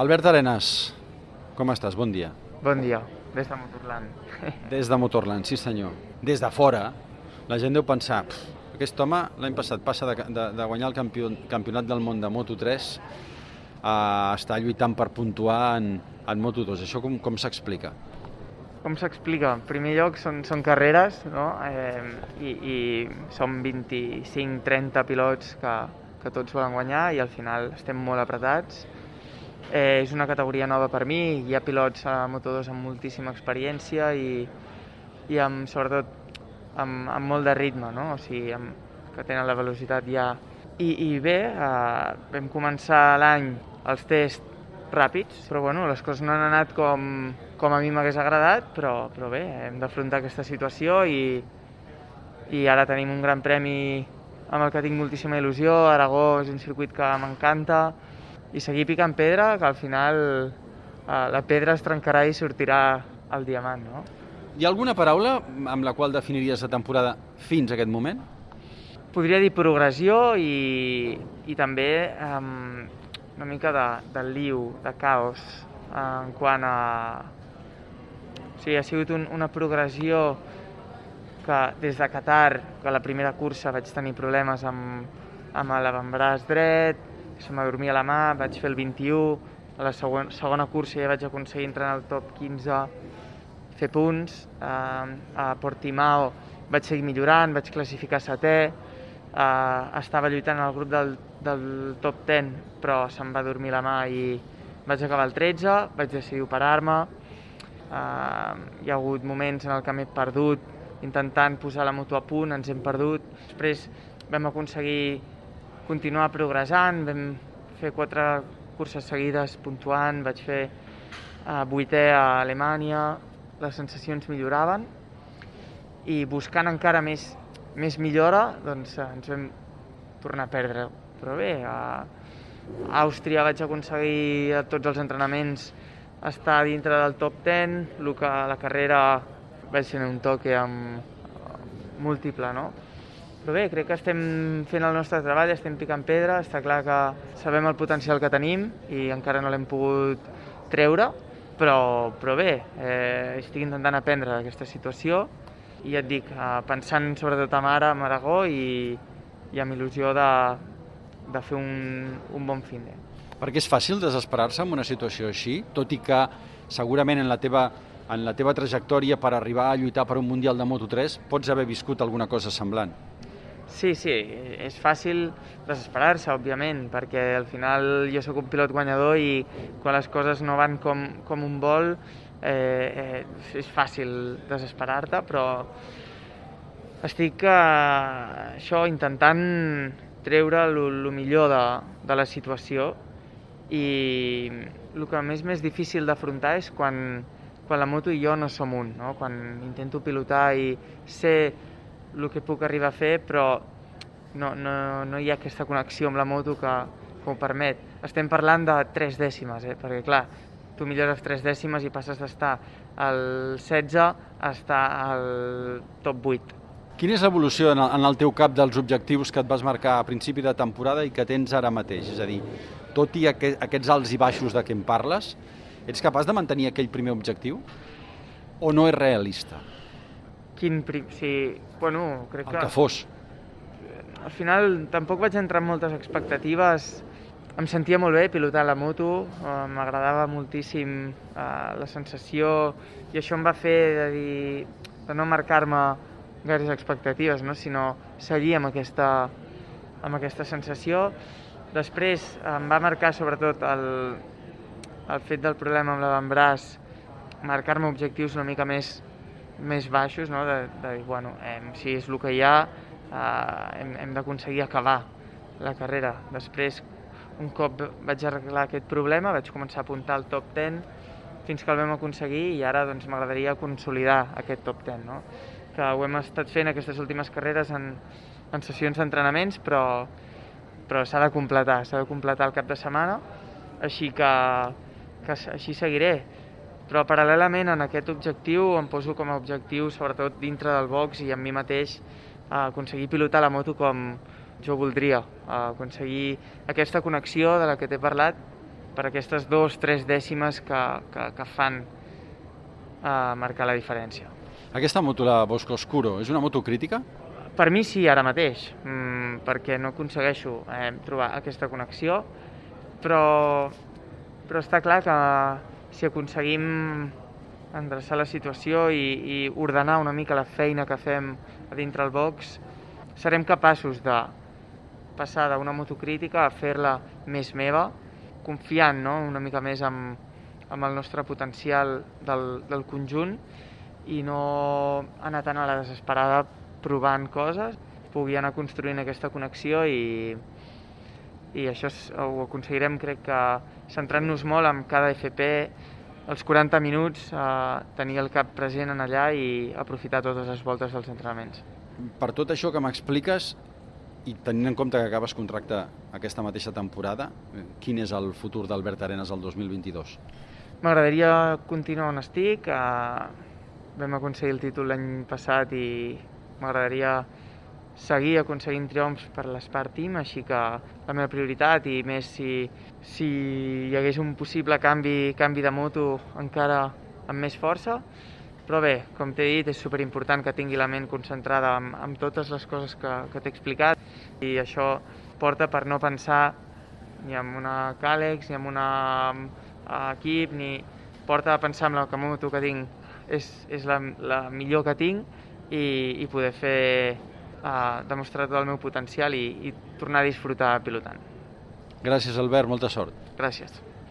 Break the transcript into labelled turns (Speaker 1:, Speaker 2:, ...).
Speaker 1: Albert Arenas, com estàs? Bon dia.
Speaker 2: Bon dia, des de Motorland.
Speaker 1: Des de Motorland, sí senyor. Des de fora, la gent deu pensar aquest home l'any passat passa de, de, de guanyar el campió, campionat del món de Moto3 a estar lluitant per puntuar en, en Moto2. Això com, com s'explica?
Speaker 2: Com s'explica? En primer lloc, són, són carreres, no? Eh, i, i som 25-30 pilots que, que tots volen guanyar i al final estem molt apretats. Eh, és una categoria nova per mi, hi ha pilots a Moto2 amb moltíssima experiència i, i amb, sobretot amb, amb molt de ritme, no? o sigui, amb, que tenen la velocitat ja. I, i bé, eh, vam començar l'any els tests ràpids, però bueno, les coses no han anat com, com a mi m'hagués agradat, però, però bé, hem d'afrontar aquesta situació i, i ara tenim un gran premi amb el que tinc moltíssima il·lusió, Aragó és un circuit que m'encanta, i seguir picant pedra, que al final eh, la pedra es trencarà i sortirà el diamant, no?
Speaker 1: Hi ha alguna paraula amb la qual definiries la temporada fins a aquest moment?
Speaker 2: Podria dir progressió i, i també um, una mica de, de liu, de caos, en quant a... O sigui, ha sigut un, una progressió que des de Qatar, que la primera cursa vaig tenir problemes amb, amb l'avantbraç dret, se m'adormia la mà, vaig fer el 21, a la segona, segona cursa ja vaig aconseguir entrar en el top 15, fer punts, eh, a Portimao vaig seguir millorant, vaig classificar setè, eh, estava lluitant al grup del, del top 10, però se'm va dormir la mà i vaig acabar el 13, vaig decidir operar-me, eh, hi ha hagut moments en el que m'he perdut intentant posar la moto a punt, ens hem perdut, després vam aconseguir continuar progressant, vam fer quatre curses seguides puntuant, vaig fer eh, vuitè a Alemanya, les sensacions milloraven i buscant encara més, més millora doncs eh, ens vam tornar a perdre. Però bé, a Àustria vaig aconseguir a tots els entrenaments estar dintre del top 10, el que la carrera vaig ser un toque amb múltiple, no? Però bé, crec que estem fent el nostre treball, estem picant pedra, està clar que sabem el potencial que tenim i encara no l'hem pogut treure, però, però bé, eh, estic intentant aprendre d'aquesta situació i ja et dic, eh, pensant sobretot en ara, en Aragó i, i amb il·lusió de, de fer un, un bon fin.
Speaker 1: Perquè és fàcil desesperar-se en una situació així, tot i que segurament en la teva en la teva trajectòria per arribar a lluitar per un Mundial de Moto3 pots haver viscut alguna cosa semblant.
Speaker 2: Sí, sí, és fàcil desesperar-se, òbviament, perquè al final jo sóc un pilot guanyador i quan les coses no van com, com un vol eh, eh, és fàcil desesperar-te, però estic eh, això intentant treure el millor de, de la situació i el que més més difícil d'afrontar és quan, quan la moto i jo no som un, no? quan intento pilotar i ser el que puc arribar a fer, però no, no, no hi ha aquesta connexió amb la moto que, que ho permet. Estem parlant de tres dècimes, eh? perquè clar, tu millores tres dècimes i passes d'estar al 16 a estar al top 8.
Speaker 1: Quina és l'evolució en, en el teu cap dels objectius que et vas marcar a principi de temporada i que tens ara mateix? És a dir, tot i aqu aquests alts i baixos de què em parles, ets capaç de mantenir aquell primer objectiu? O no és realista?
Speaker 2: Quin prim... Sí, bueno, crec
Speaker 1: el
Speaker 2: que...
Speaker 1: que fos.
Speaker 2: Al final tampoc vaig entrar amb moltes expectatives. Em sentia molt bé pilotar la moto, eh, m'agradava moltíssim eh, la sensació i això em va fer de, dir, de no marcar-me gaires expectatives, no? sinó seguir amb aquesta, amb aquesta sensació. Després em va marcar sobretot el, el fet del problema amb l'avantbraç, marcar-me objectius una mica més, més baixos, no? de, de dir, bueno, eh, si és el que hi ha, eh, hem, hem d'aconseguir acabar la carrera. Després, un cop vaig arreglar aquest problema, vaig començar a apuntar al top 10 fins que el vam aconseguir i ara doncs, m'agradaria consolidar aquest top 10. No? Que ho hem estat fent aquestes últimes carreres en, en sessions d'entrenaments, però, però s'ha de completar, s'ha de completar el cap de setmana, així que, que així seguiré. Però paral·lelament en aquest objectiu em poso com a objectiu, sobretot dintre del box i amb mi mateix, a aconseguir pilotar la moto com jo voldria, a aconseguir aquesta connexió de la que t'he parlat per aquestes dos, tres dècimes que, que, que fan eh, marcar la diferència.
Speaker 1: Aquesta moto, la Bosco Oscuro, és una moto crítica?
Speaker 2: Per mi sí, ara mateix, mm, perquè no aconsegueixo eh, trobar aquesta connexió, però, però està clar que si aconseguim endreçar la situació i, i ordenar una mica la feina que fem a dintre el box, serem capaços de passar d'una motocrítica a fer-la més meva, confiant no? una mica més amb, amb el nostre potencial del, del conjunt i no anar tan a la desesperada provant coses, pugui anar construint aquesta connexió i, i això ho aconseguirem, crec que centrant-nos molt en cada FP, els 40 minuts, eh, tenir el cap present en allà i aprofitar totes les voltes dels entrenaments.
Speaker 1: Per tot això que m'expliques, i tenint en compte que acabes contracte aquesta mateixa temporada, quin és el futur d'Albert Arenas el 2022?
Speaker 2: M'agradaria continuar on estic. Eh, vam aconseguir el títol l'any passat i m'agradaria seguir aconseguint triomfs per l'Espart Team, així que la meva prioritat i més si, si hi hagués un possible canvi, canvi de moto encara amb més força. Però bé, com t'he dit, és superimportant que tingui la ment concentrada en, en totes les coses que, que t'he explicat i això porta per no pensar ni en una Càlex, ni en una uh, equip, ni porta a pensar en la moto que tinc és, és la, la millor que tinc i, i poder fer uh, demostrar tot el meu potencial i, i tornar a disfrutar pilotant.
Speaker 1: Gràcies, Albert, molta sort.
Speaker 2: Gràcies.